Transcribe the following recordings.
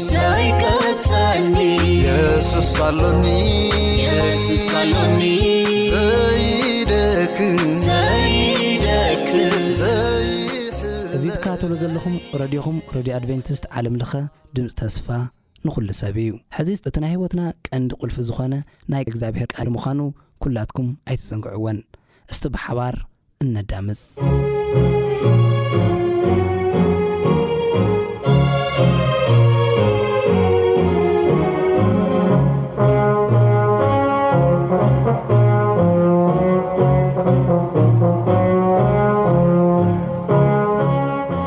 የሱስ ኣሎኒ እዚ ትከታተሉ ዘለኹም ረድኹም ረድዮ ኣድቨንቲስት ዓለም ለኸ ድምፂ ተስፋ ንኹሉ ሰብ እዩ ሕዚ እቲ ናይ ህይወትና ቀንዲ ቁልፊ ዝኾነ ናይ እግዚኣብሔር ቃል ምዃኑ ኩላትኩም ኣይትዘንግዕዎን እስቲ ብሓባር እነዳምፅ።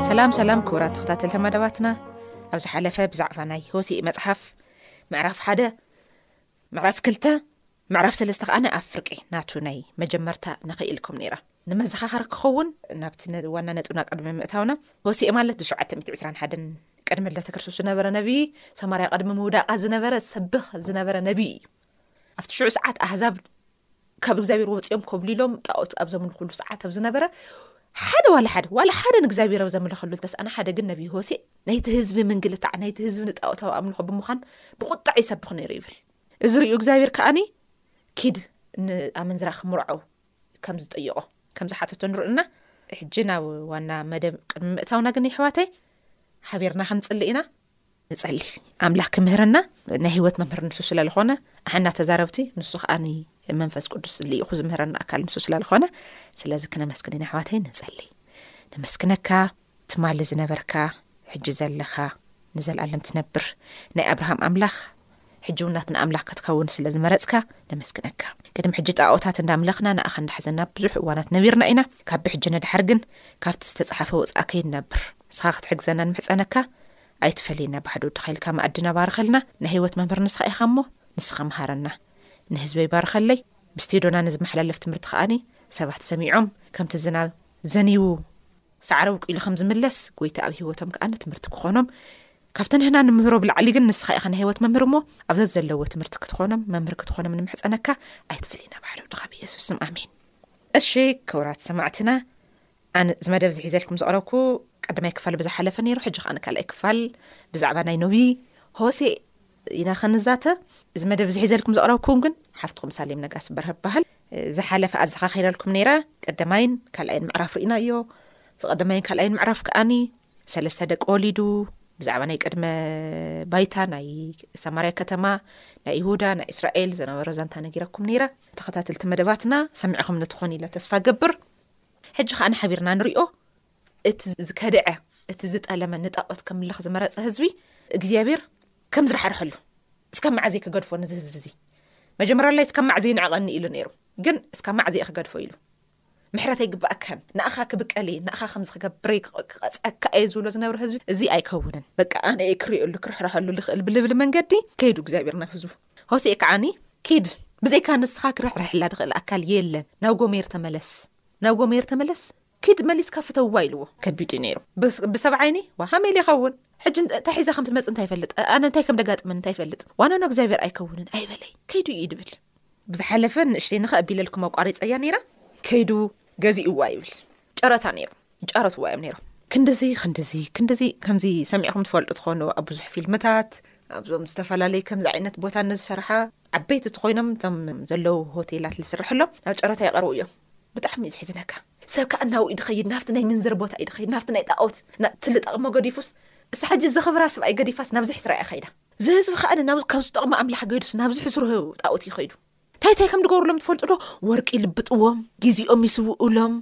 ሰላም ሰላም ክቡራት ተክታተልተ መደባትና ኣብ ዝሓለፈ ብዛዕባ ናይ ሆሲእ መፅሓፍ ምዕራፍ ሓደ ምዕራፍ ክልተ ምዕራፍ ሰለስተ ከኣ ናይ ኣብ ፍርቂ ናቱ ናይ መጀመርታ ንክእ ኢልኩም ነይረ ንመዘኻኸሪ ክኸውን ናብቲ ዋና ነጥብና ቅድሚ ምእታውና ሆሴእ ማለት ብሸውዓተ ሚእቲ ዕስራን ሓደን ቅድሚ ልደተ ክርስቶስ ዝነበረ ነብዪ ሰማርያ ቅድሚ ምውዳቃ ዝነበረ ሰብኽ ዝነበረ ነብዪ እዩ ኣብቲ ሽዑ ሰዓት ኣህዛብ ካብ እግዚኣብሔር ወፂኦም ኮብሊሎም ጣኦት ኣብ ዘምልኹሉ ሰዓት ኣብ ዝነበረ ሓደ ዋላ ሓደ ዋላ ሓደ ንእግዚኣብሔር ኣብ ዘምልኸሉ ዝተስኣና ሓደ ግን ነብዪ ሆሴእ ናይቲ ህዝቢ ምንግልታዕ ናይቲ ህዝቢ ንጣኦታዊ ኣምልኾ ብምዃን ብቁጣዕ ይሰብኽ ነይሩ ይብል እዚ ርእዩ እግዚኣብሔር ከኣኒ ኪድ ንኣመንዝራ ክምርዖ ከም ዝጠየቖ ከም ዝሓተቶ ንርኢ እና ሕጂ ናብ ዋና መደብ ቅድሚ ምእታውና ግን የሕዋተይ ሓቢርና ክንጽሊ ኢና ንጸሊ ኣምላኽ ክምህረና ናይ ህይወት መምህር ንሱ ስለ ዝኾነ ኣሕና ተዛረብቲ ንሱ ከኣኒ መንፈስ ቅዱስ ልኢኹ ዝምህረና ኣካል ንሱ ስለ ዝኾነ ስለዚ ክነመስግን ኢና ኣሕዋተይ ንጸሊ ነመስግነካ ትማሊ ዝነበርካ ሕጂ ዘለኻ ንዘልኣለም ትነብር ናይ ኣብርሃም ኣምላኽ ሕጂ ውን ናትና ኣምላኽ ክትከውን ስለ ዝመረጽካ ነመስግነካ ቅድሚ ሕጂ ጣኦታት እንዳምለኽና ንኣኻ እንዳሕዘና ብዙሕ እዋናት ነቢርና ኢና ካብ ብሕጂ ንድሓር ግን ካብቲ ዝተጻሓፈ ወጻእ ከይንነብር ንስኻ ክትሕግዘና ንምሕጸነካ ኣይትፈለየና ባሕዲ ወድኻ ኢልካ መኣድና ባርኸልና ናይ ህይወት መምህር ንስኻ ኢኻ እሞ ንስኻ መሃረና ንህዝበይ ባርኸለይ ብስቴዶና ንዝመሓላለፍ ትምህርቲ ከኣኒ ሰባት ሰሚዖም ከምቲ ዝናብ ዘኒቡ ሳዕሪ ኣብቊሉ ከም ዝምለስ ጎይታ ኣብ ህይወቶም ከኣ ንትምህርቲ ክኾኖም ካብቲ ንህና ንምህሮ ብላዕሊ ግን ንስኻ ኢኻ ናይ ህይወት መምህር እሞ ኣብ ዘዘለዎ ትምህርቲ ክትኾኖም መምህር ክትኾኖም ንምሕፀነካ ኣይትፍልይና ባሕሉ ድኻብ ኢየሱስ ስም ኣሜን እሺ ክብራት ሰማዕትና ኣነ እዚ መደብ ዝሒዘልኩም ዘቕረብኩ ቀዳማይ ክፋል ብዝሓለፈ ነይሩ ሕጂ ከኣ ንካልኣይ ክፋል ብዛዕባ ናይ ኖቢ ሆሴ ኢና ክንዛተ እዚ መደብ እዚ ሒዘልኩም ዘቕረብኩም ግን ሓፍትኹም ሳሌም ነጋሲ በርሀ በሃል ዝሓለፈ ኣዘኻኺረልኩም ነይረ ቀደማይን ካልኣይን ምዕራፍ ርኢና እዮ ዝቀደማይን ካልኣይን ምዕራፍ ከዓኒ ሰለስተ ደቂ ወሊዱ ብዛዕባ ናይ ቅድመ ባይታ ናይ ሰማርያ ከተማ ናይ ይሁዳ ናይ እስራኤል ዝነበረ ዛንታ ነጊረኩም ነይረ ተኸታተልቲ መደባትና ሰሚዕኹም ንትኾኑ ኢለ ተስፋ ገብር ሕጂ ከዓኒ ሓቢርና ንሪኦ እቲ ዝከደዐ እቲ ዝጠለመ ንጣዖት ከምልኽ ዝመረጸ ህዝቢ እግዚኣብሔር ከም ዝራሕርሐሉ እስካብ መዓዘይ ክገድፎ ነዚ ህዝቢ እዚ መጀመርላይ እስካብ ማዕዘ ይንዕቐኒ ኢሉ ነይሩ ግን እስካብ ማዕዘ እየ ክገድፎ ኢሉ ምሕረት ኣይግባኣካን ንኣኻ ክብቀል እየ ንኣኻ ከምዚ ክገብረ ክቐፅዐካ እየ ዝብሎ ዝነብረ ህዝቢ እዚ ኣይከውንን በቃ ኣነ እየ ክሪኦሉ ክርሕርሐሉ ዝኽእል ብልብል መንገዲ ከይዱ እግዚኣብሔር ናብ ህዝቡ ሆሴእ ከዓኒ ኪድ ብዘይካ ንስኻ ክርሕርሕላ ዝኽእል ኣካል የለን ናብ ጎሜር ተመለስ ናብ ጎሜር ተመለስ ኪድ መሊስካ ፍተዋ ኢልዎ። ከቢድ እዩ ነይሩ ብሰብ ዓይኒ ዋእ ሃመል ይኸውን ሕጂ እንታይ ሒዛ ከም ትመጽእ እንታይ ይፈልጥ ኣነ እንታይ ከም ደጋጥመኒ እንታይ ይፈልጥ ዋና ናብ እግዚኣብሔር ኣይከውንን ኣይበለይ ከይዱ እዩ ድብል ብዝሓለፈ ንእሽተይ ንኸ ኣቢለልኩም ኣቋሪጸያ ነይራ ከይዱ ገዚእዋ ይብል ጨረታ ነይሩ ይጫረትዋ እዮም ነይሮም ክንዲዚ ክንዲዚ ክንዲዚ ከምዚ ሰሚዕኹም ትፈልጡ ትኾኑ ኣብ ብዙሕ ፊልምታት ኣብዞም ዝተፈላለዩ ከምዚ ዓይነት ቦታ ንዝሰርሓ ዓበይቲ እትኮይኖም እቶም ዘለዉ ሆቴላት ዝስርሐሎም ናብ ጨረታ ይቐርቡ እዮም ብጣዕሚ እዩ ዝሕዝነካ ሰብ ካኣ ናብኡ እዩ ድኸይድ ናብቲ ናይ ምንዝር ቦታ እዩ ድኸይድ ናብቲ ናይ ጣኦት ናብ ትልጠቅ እሞ ገዲፉስ እሳ ሕጂ ዘኽብራ ስብኣይ ገዲፋስ ናብ ዝሕስራ እያ ከይዳ ዝህዝቢ ካኣ ናብ ካብ ዝጠቅማ ኣምላኽ ገይዱስ ናብ ዝሕስሩ ጣኦት እዩ ከይዱ ታይ ታይ ከም ድገብሩሎም ትፈልጡ ዶ ወርቂ ይልብጥዎም ጊዚኦም ይስውኡሎም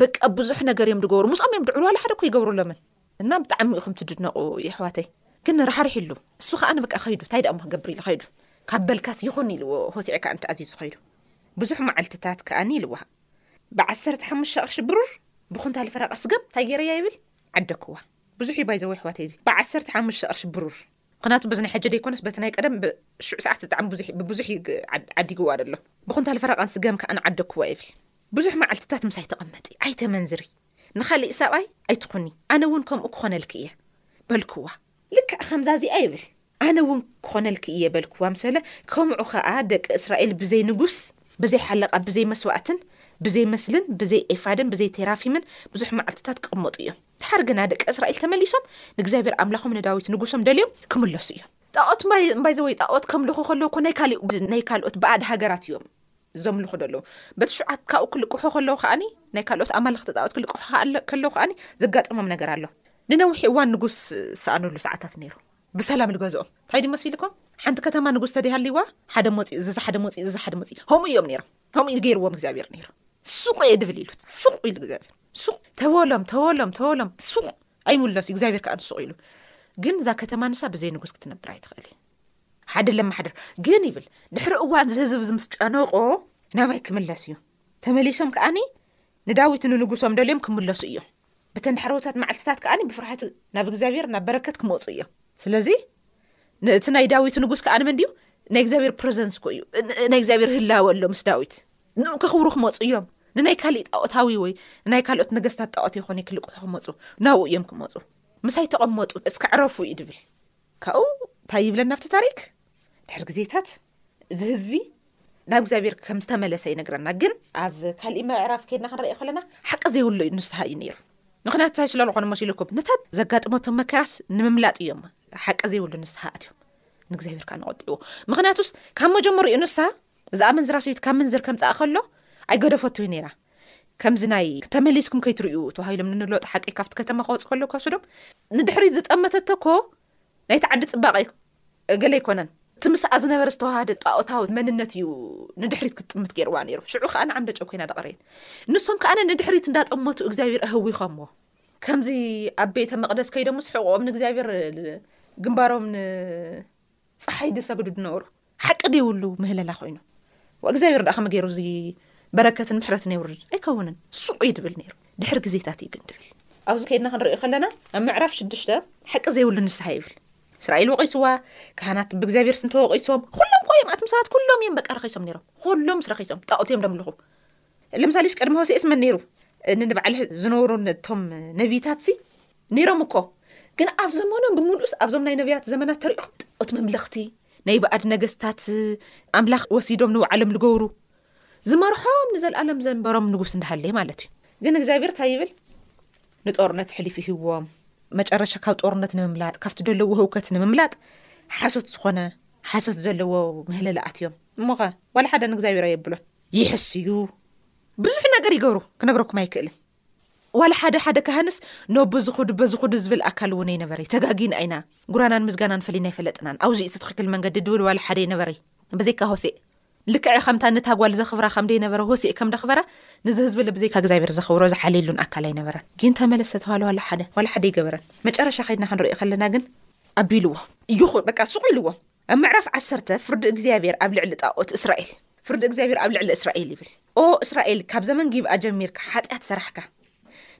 በቃ ብዙሕ ነገር እዮም ድገብሩ ምስኦም እዮም ድዕሉ ዋላ ሓደ እኮ ኣይገብሩሎምን እና ብጣዕሚ ኢኹም ትድነቁ የሕዋተይ ግን ራሕሪሕሉ እሱ ከኣ በቃ ከይዱ ታይ ደኣሞ ክገብር ኢሉ ከይዱ ካብ በልካስ ይኹን ኢልዎ ሆሴዕ ከኣ ተኣዚዙ ከይዱ ብዙሕ መዓልትታት ከኣኒ ኢልዋ ብዓሰርተ ሓሙሽተ ቅርሺ ብሩር ብኹንታል ፈረቃ ስገም ታይ ገይረያ ይብል ዓደክዋ ብዙሕ እዩ ባይዘወ ኣሕዋተይ እዚ ብዓሰርተ ሓሙሽተ ቅርሺ ብሩር ምክንያቱ በዚ ናይ ሕጂ ደይኮነስ በቲ ናይ ቀደም ብሽዑ ሰዓት ብጣዕሚ ብዙሕ ብብዙሕ እዩ ዓዲግዋ ደሎ ብኹንታል ፈረቃን ስገም ከኣ ዓደክዋ ይብል ብዙሕ መዓልትታት ምሳይ ተቐመጢ ኣይተመንዝሪ ንኻሊእ ሰብኣይ ኣይትኹኒ፣ ኣነ እውን ከምኡ ክኾነልኪ እየ በልክዋ። ልክዕ ከምዛ እዚኣ ይብል፣ ኣነ እውን ክኾነልኪ እየ በልክዋ ምስ በለ፣ ከምዑ ኸኣ ደቂ እስራኤል ብዘይ ንጉስ፣ ብዘይ ሓለቓ፣ ብዘይ መስዋእትን፣ ብዘይ ምስልን፣ ብዘይ ኤፋድን፣ ብዘይ ቴራፊምን፣ ብዙሕ መዓልትታት ክቕመጡ እዮም። ደሓር ግና ደቂ እስራኤል ተመሊሶም ንእግዚኣብሄር ኣምላኾም ንዳዊት ንጉሶም ደልዮም ክምለሱ እዮም። ጣኦት ባይዘወይ ጣኦት ከምልኹ ከለዉ እኮ ናይ ካልኦት ባእድ ሃገራት እዮም ዘምልኹ ደለዉ በቲ ሽውዓት ካብኡ ክልቅሑ ከለዉ ከኣኒ ናይ ካልኦት ኣማልኽቲ ጣዖት ክልቅሑ ከለዉ ከኣኒ ዘጋጠሞም ነገር ኣሎ ንነዊሒ እዋን ንጉስ ዝሰኣነሉ ሰዓታት ነይሩ ብሰላም ልገዝኦም እንታይ ድ መሲልኩም ሓንቲ ከተማ ንጉስ ተደይሃልይዋ ሓደ ሞፂ እዝዛ ሓደ ሞፂ እዝዛ ሓደ ሞፂ ከምኡ እዮም ነይሮም ከምኡ ዩ ገይርዎም እግዚኣብሔር ነይሩ ሱቅ እየ ድብል ኢሉ ሱቅ ኢሉ እግዚኣብሔር ሱቅ ተበሎም ተበሎም ተበሎም ሱቅ ኣይምለስ እግዚኣብሔር ከዓ ንሱቅ ኢሉ ግን እዛ ከተማ ንሳ ብዘይ ንጉስ ክትነብር ኣይትኽእል እዩ ሓዲ ለማሓድር ግን ይብል ድሕሪ እዋን ዝህዝብ ዝምስ ጨነቆ ናባይ ክምለስ እዩ ተመሊሶም ከዓኒ ንዳዊት ንንጉሶም ደልዮም ክምለሱ እዮም ብተን ሕረውታት መዓልትታት ከኣ ብፍርሓት ናብ እግዚኣብሔር ናብ በረከት ክመፁ እዮም ስለዚ ነእቲ ናይ ዳዊት ንጉስ ከኣ ንመንድዩ ናይ እግዚኣብሔር ፕረዘንስ ኮ እዩ ናይ እግዚኣብሔር ህላወ ኣሎ ምስ ዳዊት ንኡ ከክብሩ ክመፁ እዮም ንናይ ካሊእ ጣኦታዊ ወይ ናይ ካልኦት ነገስታት ጣኦት ይኮነ ክልቁሑ ክመፁ ናብኡ እዮም ክመፁ ምሳይ ተቐመጡ እስከ ዕረፉ እዩ ድብል ካብኡ እንታይ ይብለና ኣብቲ ታሪክ ድሕሪ ግዜታት እዚ ህዝቢ ናብ እግዚኣብሔር ከም ዝተመለሰ ይነግረና ግን ኣብ ካሊእ ምዕራፍ ከድና ክንረእዮ ከለና ሓቂ ዘይብሉ እዩ ንስሓ እዩ ነይሩ ምክንያቱ እንታይ ስለዝኮኑ መሲሉ ኮብ ነታት ዘጋጥመቶም መከራስ ንምምላጥ እዮም ሓቂ ዘይብሉ ንስሓ ኣትዮም ንእግዚኣብሔር ከዓ ንቆጢዎ ምክንያቱስ ካብ መጀመሪኡ ንስሓ እዛ ኣመንዝራ ሰይቲ ካብ ምንዝር ከምጽኣ ከሎ ኣይገደፈቶይ ነይራ ከምዚ ናይ ተመሊስኩም ከይትርእዩ ተባሂሎም ንንሎጥ ሓቂ ካብቲ ከተማ ክወጽ ከሎ ከውስዶም ንድሕሪት ዝጠመተቶ ኮ ናይቲ ዓዲ ጽባቐ ገለ ኣይኮነን እቲ ምስኣ ዝነበረ ዝተዋሃደ ጣኦታዊ መንነት እዩ ንድሕሪት ክትጥምት ገይርዋ ነይሩ ሽዑ ከዓ ንዓምደጨ ኮይና ደቐረየት ንሶም ከዓነ ንድሕሪት እንዳጠመቱ እግዚኣብሔር ኣህዊኸምዎ ከምዚ ኣብ ቤተ መቅደስ ከይዶምስ ሕቁኦም ንእግዚኣብሔር ግንባሮም ጸሓይ ዝሰግዱ ዝነበሩ ሓቂ ዘይብሉ ምህለላ ኮይኑ እግዚኣብሔር ድኣ ከመ ገይሩ እዚ በረከትን ምሕረትን የውርድ ኣይከውንን ሱቅ እዩ ድብል ነይሩ ድሕሪ ግዜታት እዩ ግን ድብል ኣብዚ ከይድና ክንሪኦ ከለና ኣብ ምዕራፍ ሽዱሽተ ሓቂ ዘይብሉ ንስሓ ይብል እስራኤል ወቂስዋ ካህናት ብእግዚኣብሔር ስንተወቂሶም ኩሎም ኮዮም ኣትም ሰባት ኩሎም እዮም በቃ ረኪሶም ነይሮም ኩሎም ምስ ረኪሶም ጣኦት እዮም ደምልኹ ለምሳሌስ ቅድሚ ሆሴእስ መን ነይሩ ንንባዕል ዝነብሩ ቶም ነብታት ሲ ነይሮም እኮ ግን ኣብ ዘመኖም ብምሉእስ ኣብዞም ናይ ነብያት ዘመናት ተሪኦ ጣኦት መምለኽቲ ናይ በኣድ ነገስታት ኣምላኽ ወሲዶም ንባዕሎም ዝገብሩ ዝመርሖም ንዘለኣለም ዘንበሮም ንጉስ እንዳሃለይ ማለት እዩ ግን እግዚኣብሔር እንታይ ይብል ንጦርነት ሕሊፍ ይህዎም መጨረሻ ካብ ጦርነት ንምምላጥ ካብቲ ዘለዎ ህውከት ንምምላጥ ሓሶት ዝኾነ ሓሶት ዘለዎ ምህለላኣት እዮም እሞኸ ዋላ ሓደ ንእግዚኣብሔር ኣየብሎን ይሕስዩ ብዙሕ ነገር ይገብሩ ክነግረኩም ኣይክእልን ዋላ ሓደ ሓደ ካህንስ ነብ ዝኹዱ በዝኹዱ ዝብል ኣካል እውን ኣይነበረይ ተጋጊን ኣይና ጉራናን ምዝጋናን ፈሊና ይፈለጥናን ኣብዚ እቲ ትኽክል መንገዲ ድብል ዋላ ሓደ ይነበረይ ብዘይካ ሆሴእ ልክዐ ከምታ ንታጓል ዘኽብራ ከም ደይነበረ ሆሴእ ከም ደኽበራ ንዚ ህዝቢ ብዘይካ እግዚኣብሔር ዘኽብሮ ዝሓልየሉን ኣካል ኣይነበረን ግን ተመለስ ተተባሃለ ዋላ ሓደ ዋላ ሓደ ይገበረን መጨረሻ ከይድና ክንሪኦ ከለና ግን ኣቢልዎ ይኹን በቃ ሱቅ ኢልዎ ኣብ ምዕራፍ ዓሰርተ ፍርዲ እግዚኣብሄር ኣብ ልዕሊ ጣኦት እስራኤል ፍርዲ እግዚኣብሄር ኣብ ልዕሊ እስራኤል ይብል ኦ እስራኤል ካብ ዘመን ጊብኣ ጀሚርካ ሓጢኣት ሰራሕካ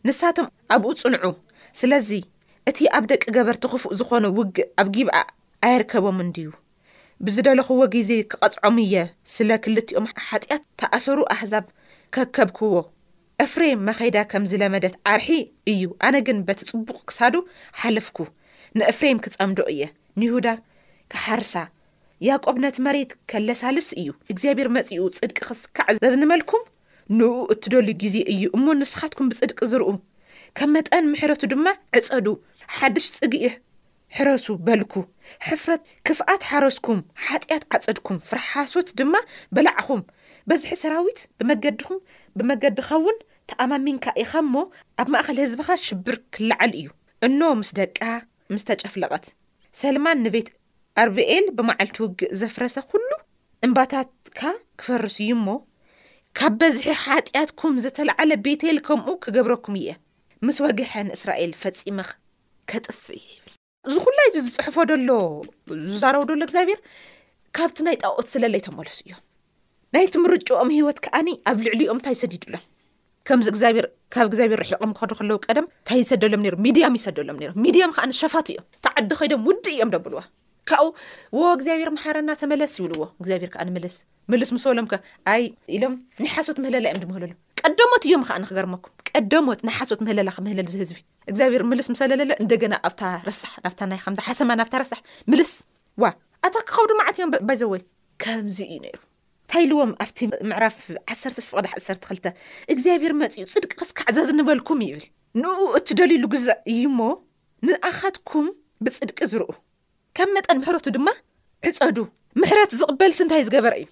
ንሳቶም ኣብኡ ጽንዑ ስለዚ እቲ ኣብ ደቂ ገበርቲ ክፉእ ዝኾነ ውግእ ኣብ ጊብኣ ኣየርከቦም እንድዩ ብዝደለኽዎ ግዜ ክቐጽዖም እየ ስለ ክልቲኦም ሓጢኣት ተኣሰሩ ኣሕዛብ ከከብክዎ እፍሬም መኸይዳ ከም ዝለመደት ኣርሒ እዩ ኣነ ግን በቲ ጽቡቕ ክሳዱ ሓለፍኩ ንእፍሬም ክጸምዶ እየ ንይሁዳ ክሓርሳ ያቆብ ነቲ መሬት ከለሳልስ እዩ እግዚኣብሔር መጺኡ ጽድቂ ክስካዕ ዘዝንመልኩም ንእኡ እትደልዩ ግዜ እዩ እሞ ንስኻትኩም ብጽድቂ ዝርኡ ከም መጠን ምሕረቱ ድማ ዕጸዱ ሓድሽ ጽግእ ሕረሱ በልኩ፣ ሕፍረት፣ ክፍኣት ሓረስኩም፣ ሓጢኣት ዓጸድኩም፣ ፍረ ሓሶት ድማ በላዕኹም። በዝሒ ሰራዊት ብመገድኹም ብመገድኻውን ተኣማሚንካ ኢኻ እሞ፣ ኣብ ማእከል ህዝብኻ ሽብር ክለዓል እዩ። እኖ ምስ ደቃ ምስ ተጨፍለቐት፣ ሰልማን ንቤት ኣርብኤል ብመዓልቲ ውግእ ዘፍረሰ ዅሉ እምባታትካ ክፈርስ እዩ እሞ፣ ካብ በዝሒ ሓጢኣትኩም ዝተላዕለ ቤቴል ከምኡ ክገብረኩም እየ። ምስ ወግሐ ንእስራኤል ፈጺመ ከጥፍእ እየ ይብል እዚ ኩላይ እዚ ዝፅሕፎ ደሎ ዝዛረቡ ደሎ እግዚኣብሔር ካብቲ ናይ ጣኦት ስለለይ ተመለሱ እዮም ናይቲ ምርጭኦም ህይወት ከዓኒ ኣብ ልዕሊኦም እንታይ ሰዲዱሎም ከምዚ እግዚኣብሔር ካብ እግዚኣብሔር ርሒቆም ክኸዱ ከለዉ ቀደም እንታይ ይሰደሎም ነሩ ሚድያም ይሰደሎም ነሩ ሚድያም ከዓኒ ሸፋቱ እዮም ተዓዲ ከይዶም ውድእ እዮም ደብልዋ ካብኡ ወ እግዚኣብሔር መሓረና ተመለስ ይብልዎ እግዚኣብሔር ከዓ ንምልስ ምልስ ምስ በሎም ከ ኣይ ኢሎም ናይ ሓሶት ምህለላ እዮም ድምህለሉ ቀደሞት እዮም ከዓ ንክገርመኩም ቀደሞት ናይ ሓሶት ምህለላ ክምህለል ዝህዝቢ እግዚኣብሔር ምልስ ምሰለለለ እንደገና ኣብታ ረሳሕ ናብታ ናይ ከምዚ ሓሰማ ናብታ ረሳሕ ምልስ ዋ ኣታ ክኸውዱ ማዓት እዮም ባይዘወይ ከምዚ እዩ ነይሩ እንታይ ኢልዎም ኣብቲ ምዕራፍ ዓሰርተ ስፍቐደ ዓሰርተ ክልተ እግዚኣብሔር መፅኡ ፅድቂ ክስካዕ ዘዝንበልኩም ይብል ንኡ እትደልዩሉ ግዘ እዩ እሞ ንኣኻትኩም ብፅድቂ ዝርኡ ከም መጠን ምሕረቱ ድማ ዕጸዱ። ምሕረት ዝቕበልሲ እንታይ ዝገበረ እዩ?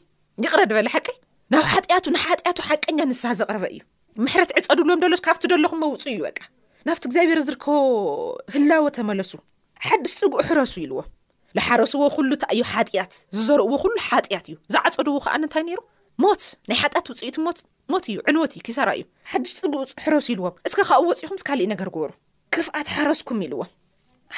ይቕረ ድበለ ሓቀይ ናብ ሓጢኣቱ ንሓጢኣቱ ሓቀኛ ንስሃ ዘቕረበ እዩ ምሕረት ዕፀዱ ብሎም ደሎስ ካብቲ ደለኹም መውፁ እዩ በቃ ናብቲ እግዚኣብሔር ዝርከ ህላወ ተመለሱ ሓድሽ ፅጉኡ ሕረሱ ኢልዎ ዝሓረስዎ ኩሉ እታ እዩ ሓጢኣት ዝዘርእዎ ኩሉ ሓጢኣት እዩ ዝዓፀድዎ ከዓ ንንታይ ነይሩ ሞት ናይ ሓጢኣት ውፅኢት ሞት ሞት እዩ ዕንወት እዩ ኪሳራ እዩ ሓድሽ ፅጉኡ ሕረሱ ኢልዎም እስከ ካብኡ ወፂኹም ካሊእ ነገር ግበሩ ክፍኣት ሓረስኩም ኢልዎም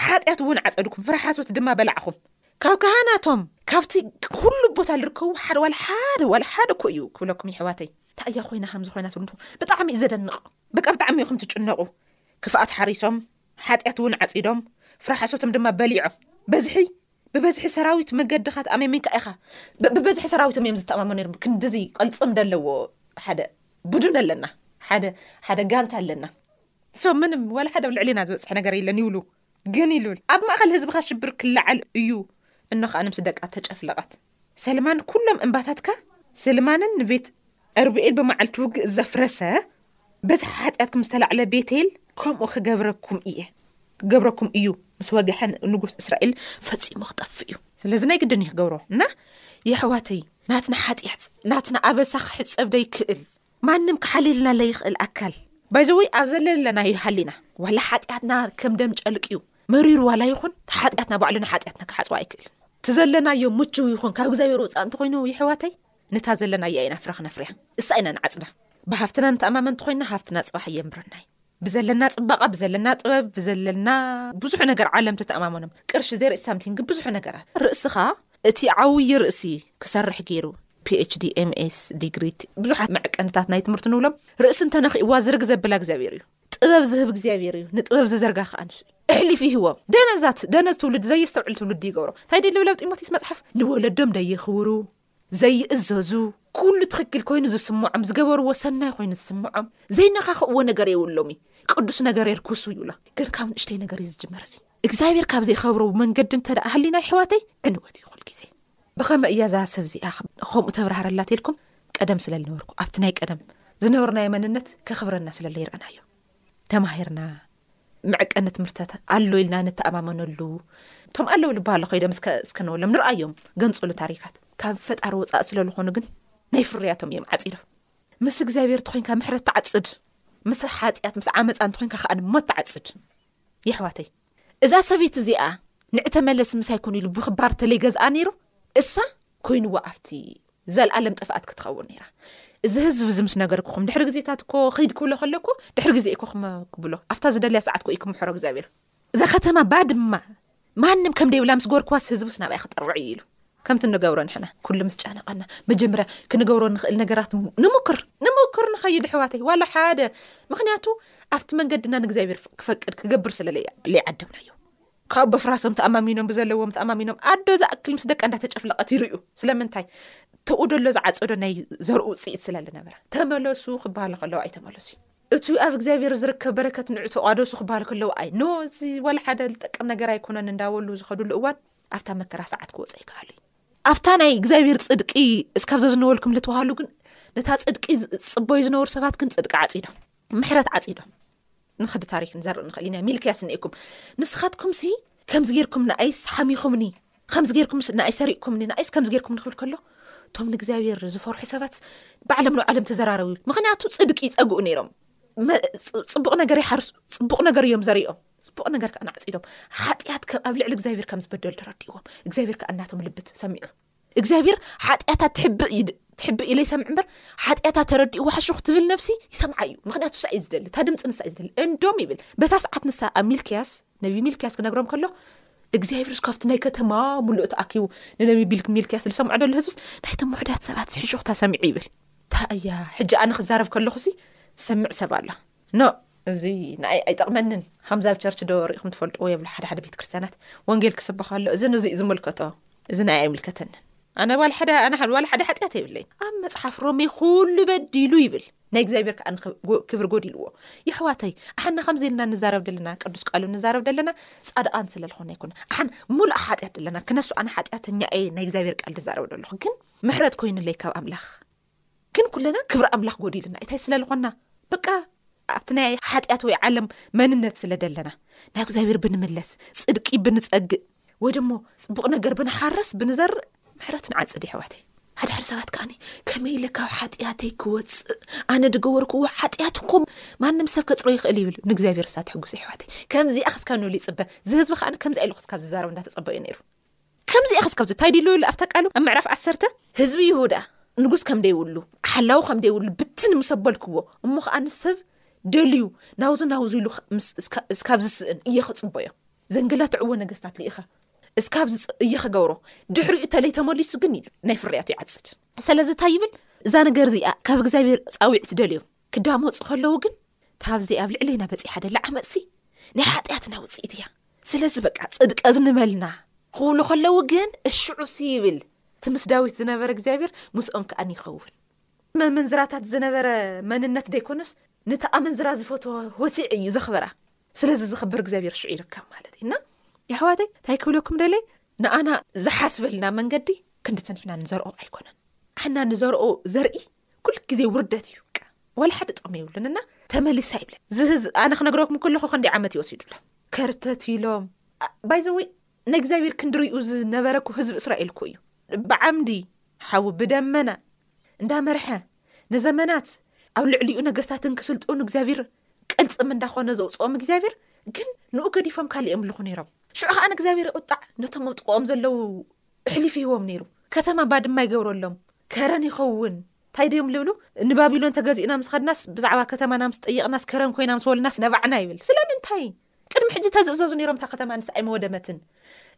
ሓጢኣት እውን ዓጸድኩም፣ ፍረ ሓሶት ድማ በላዕኹም። ካብ ካህናቶም ካብቲ ኩሉ ቦታ ዝርከቡ ሓደ ዋላ ሓደ ዋላ ሓደ እኮ እዩ ክብለኩም የሕዋተይ እንታይ እያ ኮይና ከምዚ ኮይና ትብሉ ብጣዕሚ እዩ ዘደንቕ በቃ ብጣዕሚ ኢኹም ትጭነቑ ክፍኣት ሓሪሶም ሓጢኣት እውን ዓፂዶም ፍራሓሶቶም ድማ በሊዖም በዝሒ ብበዝሒ ሰራዊት መገድኻ ተኣመሚንካ ኢኻ ብበዝሒ ሰራዊቶም እዮም ዝተኣማመኑ ሮም ክንዲዚ ቐልፅም ደለዎ ሓደ ቡድን ኣለና ሓደ ጋንታ ኣለና ንሶም ምንም ዋላ ሓደ ኣብ ልዕሌና ዝበፅሐ ነገር የለን ይብሉ ግን ይልብል ኣብ ማእኸል ህዝብኻ ሽብር ክለዓል እዩ እኖ ከዓ ንምስ ደቃ ተጨፍለቐት ሰልማን ኩሎም እምባታትካ ስልማንን ንቤት ዕርብኤል ብመዓልቲ ውግእ ዘፍረሰ በዚ ሓጢኣትኩም ዝተላዕለ ቤቴል ከምኡ ክገብረኩም እየ ክገብረኩም እዩ ምስ ወግሐ ንጉስ እስራኤል ፈፂሙ ክጠፍእ እዩ ስለዚ ናይ ግድን እዩ ክገብሮ እና የሕዋተይ ናትና ሓጢኣት ናትና ኣበሳ ክሕፀብ ደይክእል ማንም ክሓልየልና ለይኽእል ኣካል ባይዘወይ ኣብ ዘለለና እዩ ሃሊና ዋላ ሓጢኣትና ከም ደም ጨልቅ እዩ መሪሩ ዋላ ይኹን ሓጢኣትና ባዕሉና ሓጢኣትና ክሓፅባ ኣይክእልን እቲ ዘለናዮ ምችው ይኹን ካብ እግዚኣብሔር ውፃእ እንተኮይኑ ይሕዋተይ ነታ ዘለናያ ኢና ፍረ ክነፍርያ እሳ ኢና ንዓፅዳ ብሃፍትና ንተኣማመንቲ ኮይና ሃፍትና ፅባሕ እየንብረናዩ ብዘለና ጽባቐ ብዘለና ጥበብ ብዘለና ብዙሕ ነገር ዓለም ትተኣማመኖም ቅርሺ there is something ግን ብዙሕ ነገራት ርእስኻ እቲ ዓውዪ ርእሲ ክሰርሕ ገይሩ PHD MS ዲግሪ ብዙሓት መዕቀንታት ናይ ትምህርቲ ንብሎም ርእሲ እንተነኺእዋ ዝርግ ዘብላ እግዚኣብሔር እዩ ጥበብ ዝህብ እግዚኣብሔር እዩ ንጥበብ ዝዘርጋ ከዓ ንሱ እዩ እሕሊፍ ይህቦም ደነዛት ደነዝ ትውልድ ዘየስተውዕል ትውልድ ይገብሮ እንታይ ደሊ ብለብ ጢሞቴዎስ መፅሓፍ ንወለዶም ደይኽብሩ ዘይእዘዙ፣ ኩሉ ትኽክል ኮይኑ ዝስምዖም፣ ዝገበርዎ ሰናይ ኮይኑ ዝስምዖም፣ ዘይነኻኽእዎ ነገር የብሎምይ፣ ቅዱስ ነገር የርኩሱ ይብላ። ግን ካብ ንእሽተይ ነገር እዩ ዝጅመር እዚ። እግዚኣብሔር ካብ ዘይኸብሮ መንገዲ እንተ ደኣ ሃሊና ይሕዋተይ ዕንወት እዩ ኩል ግዜ። ብኸመይ እያ እዛ ሰብ እዚኣ ከምኡ ተብራህረላ ተልኩም ቀደም ስለ ልነበርኩ ኣብቲ ናይ ቀደም ዝነበርናዮ መንነት ከኽብረና ስለ ለይረእናዮ። ተማሂርና መዕቀኒ ትምህርትታት ኣሎ ኢልና ንተኣማመነሉ እቶም ኣለዉ ልባሃሎ ከይዶም ስከነበሎም ንርኣዮም ገንፅሉ ታሪካት ካብ ፈጣሪ ወፃእ ስለዝኾኑ ግን ናይ ፍርያቶም እዮም ዓፂዶ ምስ እግዚኣብሔር እንተኮይንካ ምሕረት ተዓፅድ ምስ ሓጢኣት ምስ ዓመፃ እንተኮይንካ ከዓን ሞት ተዓፅድ የሕዋተይ እዛ ሰበይቲ እዚኣ ንዕተ መለስ ምሳይ ኩን ኢሉ ብክባር ተለይገዝኣ ነይሩ እሳ ኮይንዋ ኣብቲ ዘልኣለም ጥፍኣት ክትኸውን ነይራ እዚ ህዝቢ እዚ ምስ ነገርኩኹም ድሕሪ ግዜታት እኮ ክይድ ክብሎ ከለኩ ድሕሪ ግዜ ኢኮ ክብሎ ኣብታ ዝደልያ ሰዓት ኮ ኢዩ ክምሕሮ እግዚኣብሔር እዛ ከተማ ባድማ ማንም ከም ደይብላ ምስ ጎርክዋስ ህዝቡስ ናብኣይ ክጠርዕ እዩ ኢሉ ከምቲ እንገብሮ ንሕና ኩሉ ምስ ጨነቐና መጀመርያ ክንገብሮ ንኽእል ነገራት ንሙክር ንሙክር ንኸይድ ኣሕዋተይ ዋላ ሓደ ምክንያቱ ኣብቲ መንገድና ንእግዚኣብሔር ክፈቅድ ክገብር ስለ ለይዓደምናዮ ካብ በፍራሶም ተኣማሚኖም ብዘለዎም ተኣማሚኖም ኣዶ ዝኣክል ምስ ደቂ እንዳተጨፍለቐት ይርዩ ስለምንታይ ተኡ ደሎ ዝዓፀዶ ናይ ዘርኡ ውፅኢት ስለ ለነበረ ተመለሱ ክበሃሉ ከለዋ ኣይተመለሱ እዩ እቱ ኣብ እግዚኣብሔር ዝርከብ በረከት ንዑ ተቋደሱ ክበሃሉ ከለዉ ኣይ ን እዚ ዋላ ሓደ ዝጠቀም ነገር ኣይኮነን እንዳበሉ ዝኸዱሉ እዋን ኣብታ መከራ ሰዓት ክወፀ ይከኣሉ እዩ ኣብታ ናይ እግዚኣብሔር ፅድቂ እስካብ ዘዝነበልኩም ልትበሃሉ ግን ነታ ፅድቂ ዝፅበዩ ዝነበሩ ሰባት ግን ፅድቂ ዓፂዶም ምሕረት ዓፂዶም ንክዲ ታሪክ ንዘርእ ንኽእል ኢና ሚልክያስ እኒኤኩም ንስኻትኩም ሲ ከምዚ ጌርኩም ንኣይስ ሓሚኹምኒ ከምዚ ጌርኩምስ ንኣይ ሰሪቕኩምኒ ንኣይስ ከምዚ ጌርኩምኒ ክብል ከሎ እቶም ንእግዚኣብሔር ዝፈርሑ ሰባት ባዕሎም ንባዕሎም ተዘራረቡ ይብል ምክንያቱ ፅድቂ ይፀግኡ ነይሮም ፅቡቕ ነገር ይሓርሱ ፅቡቕ ነገር እዮም ዘሪኦም ፅቡቕ ነገር ከዓ ንዓፂዶም ሓጢኣት ኣብ ልዕሊ እግዚኣብሔር ከም ዝበደሉ ተረዲእዎም እግዚኣብሔር ከዓ እናቶም ልብት ሰሚዑ እግዚኣብሔር ሓጢኣታት ትሕብእ ኢለ ይሰምዕ እምበር ሓጢኣታት ተረዲኡ ዋሓሹ ክትብል ነብሲ ይሰምዓ እዩ ምክንያቱ ንሳ እዩ ዝደሊ እታ ድምፂ ንሳ እዩ ዝደሊ እንዶም ይብል በታ ሰዓት ንሳ ኣብ ሚልክያስ ነብዪ ሚልክያስ ክነግሮም ከሎ እግዚኣብርስ ካብቲ ናይ ከተማ ምሉእ ተኣኪቡ ንነብዪ ቢልክ ሚልክያስ ዝሰምዖ ደሎ ህዝብስ ናይቶም ምሑዳት ሰባት ሕሹኽታ ሰሚዑ ይብል እንታይ እያ ሕጂ ኣነ ክዛረብ ከለኹሲ ዝሰምዕ ሰብ ኣላ ኖ እዚ ንኣይ ኣይጠቕመንን ሃምዛብ ቸርች ዶ ርኢኹም ትፈልጥዎ የብሉ ሓደ ሓደ ቤት ክርስትያናት ወንጌል ክስበኽ ኣሎ እዚ ንዚ ዩ ዝምልከቶ እዚ ንኣይ ኣይምልከተንን ኣነ ዋል ሓደ ኣነ ዋል ሓደ ሓጢኣት የብለይ ኣብ መፅሓፍ ሮሜ ኩሉ በዲሉ ይብል ናይ እግዚኣብሔር ከኣ ክብሪ ጎዲልዎ የሕዋተይ ኣሓና ከምዚ ኢልና ንዛረብ ደለና ቅዱስ ቃሉ ንዛረብ ደለና ጻድቃን ስለ ልኾነ ኣይኮነ ኣሓን ሙሉእ ሓጢኣት ደለና ክነሱ ኣነ ሓጢኣተኛ እየ ናይ እግዚኣብሔር ቃል ድዛረብ ደለኹ ግን ምሕረት ኮይኑለይ ካብ ኣምላኽ ግን ኩለና ክብሪ ኣምላኽ ጎዲልና እታይ ስለ ልኾና በቃ ኣብቲ ናይ ሓጢኣት ወይ ዓለም መንነት ስለ ደለና ናብ እግዚኣብሔር ብንምለስ ጽድቂ ብንጸግእ ወይ ደሞ ፅቡቕ ነገር ብንሓርስ ብንዘርእ ምሕረት ንዓፅድ የሕዋተይ ሓድሕር ሰባት ከዓኒ ከመይ ኢለ ካብ ሓጢኣተይ ክወፅእ ኣነ ድገበርክዎ ሓጢኣት እኮ ማንም ሰብ ከፅሮ ይኽእል ይብል ንእግዚኣብሔር እሳ ትሕጉስ ይሕዋተይ ከምዚኣ ክስካብ ንብል ይፅበ እዚ ህዝቢ ከዓኒ ከምዚ ኢሉ ክስካብ ዝዛረብ እንዳተፀበ እዩ ነይሩ ከምዚኣ ክስካብ ዝታይ ድሎ ኢሉ ኣብታ ቃሉ ኣብ ምዕራፍ ዓሰርተ ህዝቢ ይሁዳ ንጉስ ከም ደይብሉ ሓላዊ ከም ደይብሉ ብትን ምስ ኣበልክዎ እሞ ከዓ ንሰብ ደልዩ ናውዚ ናውዚ ኢሉ ስካብ ዝስእን እየ ክፅበዮ ዘንግላ ትዕወ ነገስታት ልኢኸ እስካብ ዝጽእ እየ ክገብሮ ድሕሪኡ ተለይ ተመሊሱ ግን ናይ ፍርያቱ ይዓጽድ ሰለዚ እንታይ ይብል እዛ ነገር እዚኣ ካብ እግዚኣብሔር ጻዊዕ ትደልዮም ክዳመጹ ከለዉ ግን ታብዚ ኣብ ልዕሌና በጺሓ ደላ ዓመጽሲ ናይ ሓጢኣትና ውጽኢት እያ ስለዚ በቃ ጽድቀ ዝንበልና ክብሉ ከለዉ ግን እሽዑሲ ይብል እቲ ምስ ዳዊት ዝነበረ እግዚኣብሔር ምስኦም ከዓ ይኸውን መመንዝራታት ዝነበረ መንነት ዘይኮነስ ነቲ ኣመንዝራ ዝፈትዎ ወሲዕ እዩ ዘኽበራ ስለዚ ዝኽብር እግዚኣብሔር ሽዑ ይርከብ ማለት እዩ እና የሕዋተይ እንታይ ክብለኩም ደለይ ንኣና ዝሓስበልና መንገዲ ክንዲቲ ንሕና ንዘርኦ ኣይኮነን ኣሕና ንዘርኦ ዘርኢ ኩሉ ግዜ ውርደት እዩ ዋላ ሓደ ጥቕሚ ይብሉን እና ተመሊሳ ይብለ ኣነ ክነግረኩም ከለኹ ክንዲ ዓመት ይወሲዱሎ ከርተት ኢሎም ባይዘወይ ንእግዚኣብሔር ክንዲሪኡ ዝነበረኩ ህዝቢ እስራኤል ኩ እዩ ብዓምዲ ሓዊ ብደመና እንዳ መርሐ ንዘመናት ኣብ ልዕሊኡ ነገስታትን ክስልጥኑ እግዚኣብሔር ቅልጽም እንዳኾነ ዘውጽኦም እግዚኣብሔር ግን ንኡ ገዲፎም ካልእ የምልኹ ነይሮም ሽዑ ከዓ ንእግዚኣብሔር ይቁጣዕ ነቶም ኣብ ጥቆኦም ዘለዉ እሕሊፍ ይህቦም ነይሩ ከተማ ባድማ ይገብረሎም ከረን ይኸውን እንታይ ድዮም ልብሉ ንባቢሎን ተገዚእና ምስ ኸድናስ ብዛዕባ ከተማና ምስ ጠየቕናስ ከረን ኮይና ምስ ወልናስ ነባዕና ይብል ስለምንታይ ቅድሚ ሕጂ ተዝእዘዙ ነሮም እታ ከተማ ንስ ኣይመወደመትን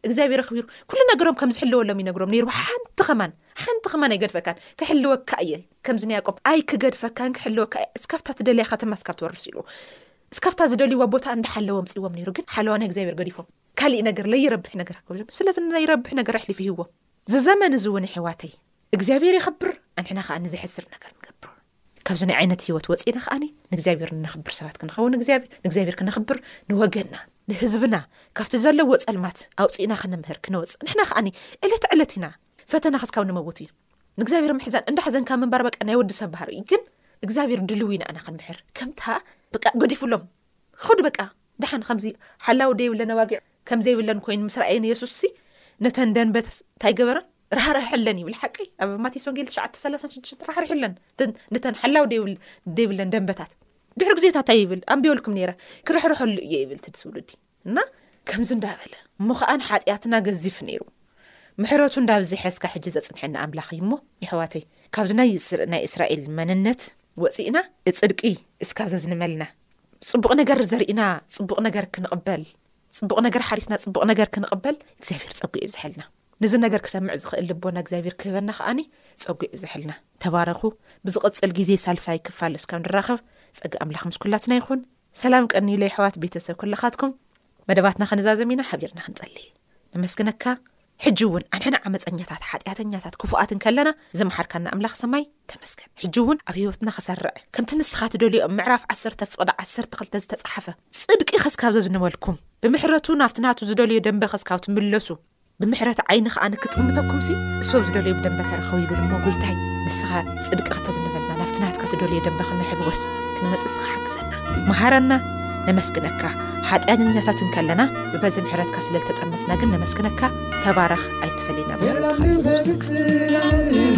እግዚኣብሔር ኣኽቢሩ ኩሉ ነገሮም ከም ዝሕልወሎም ይነግሮም ነይሩ ሓንቲ ኸማን ሓንቲ ኸማን ኣይገድፈካን ክሕልወካ እየ ከምዚ ንያቆብ ኣይ ክገድፈካን ክሕልወካ እየ እስካብታ ትደልያ ከተማ እስካብ ትወርስ ኢሉ እስካብታ ዝደልይዎ ቦታ እንዳሓለወ ምፅዎም ነይሩ ግን ሓለዋ ናይ እግዚኣብሔር ገዲፎም ካሊእ ነገር ለይረብሕ ነገር ኣከብዞም ስለዚ ናይረብሕ ነገር ኣሕሊፉ ይህዎም ዝዘመን እዚ እውን የሕዋተይ እግዚኣብሔር የኽብር ኣንሕና ከኣ ንዝሕስር ነገር ንገብር ካብዚ ናይ ዓይነት ህይወት ወፂእና ከኣ ንእግዚኣብሔር እነኽብር ሰባት ክንኸውን ንእግዚኣብሔር ክነኽብር ንወገና ንህዝብና ካብቲ ዘለዎ ፀልማት ኣውፅእና ክነምህር ክነወፅእ ንሕና ከኣ ዕለት ዕለት ኢና ፈተና ክስካብ ንመውት እዩ ንእግዚኣብሔር ምሕዛን እንዳሕዘንካ ምንባር በቃ ናይ ወዲ ሰብ ባህር እዩ ግን እግዚኣብሔር ድልው ኢናእና ክንምሕር ከምታ በቃ ገዲፍሎም ኸዱ በቃ ደሓን ከምዚ ሓላዊ ደይብለን ኣባጊዕ ከም ዘይብለን ኮይኑ ምስ ረኣየን የሱስሲ ነተን ደንበት እንታይ ገበረን ራሕርሐለን ይብል ሓቀይ ኣብ ማቴስ ወንጌል 936 ራሕርሕለን ነተን ሓላዊ ደይብለን ደንበታት ድሕሪ ግዜታ እንታይ ይብል ኣንቢበልኩም ነይረ ክርሕርሐሉ እየ ይብል ትስብሉ ዲ እና ከምዚ እንዳበለ እሞ ከኣ ሓጥያትና ገዚፍ ነይሩ ምሕረቱ እንዳብዝሐ እስካ ሕጂ ዘጽንሐና ኣምላኽ እዩ እሞ የሕዋተይ ካብዚ ናይ ናይ እስራኤል መንነት ወጺእና ጽድቂ እስካብ ዘዝንመልና ጽቡቕ ነገር ዘርእና ጽቡቕ ነገር ክንቕበል ጽቡቕ ነገር ሓሪስና ጽቡቕ ነገር ክንቕበል እግዚኣብሔር ጸጉ ይብዝሐልና ንዚ ነገር ክሰምዕ ዝኽእል ልቦና እግዚኣብሔር ክህበና ከዓኒ ጸጉ ይብዝሐልና ተባረኹ ብዝቕጽል ግዜ ሳልሳይ ክፋል እስካብ ንራኸብ ጸጋ ኣምላኽ ምስ ኩላትና ይኹን ሰላም ቀንዩለይ ኣሕዋት ቤተሰብ ኩላኻትኩም መደባትና ክንዛዘም ኢና ሓቢርና ክንጸሊ ነመስግነካ ሕጂ እውን ኣንሕና ዓመፀኛታት ሓጢኣተኛታት ክፉኣትን ከለና ዘመሓርካና ኣምላኽ ሰማይ ተመስገን ሕጂ እውን ኣብ ህይወትና ክሰርዕ ከምቲ ንስኻ ትደልዮ ምዕራፍ ዓሰርተ ፍቕዲ ዓሰርተ ክልተ ዝተፃሓፈ ፅድቂ ከስካብ ዘዝንበልኩም ብምሕረቱ ናብቲ ናቱ ዝደልዮ ደንበ ከስካብ ትምለሱ ብምሕረት ዓይኒ ከኣ ንክጥምተኩምሲ እሶብ ዝደልዮ ብደንበ ተረኸቡ ይብል እሞ ጎይታይ ንስኻ ጽድቂ ክተዝንበልና ናብቲ ናትካ ትደልዮ ደንበ ክንሕብወስ ክንመጽእ እስኻ ሓግዘና መሃረና ነመስግነካ ሓጢኣተኛታት እንከለና ብበዚ ምሕረትካ ስለ ዝተጠመትና ግን ነመስግነካ ተባረኽ ኣይትፈለየና ብሕርድኻ ኢየሱስ ኣሜን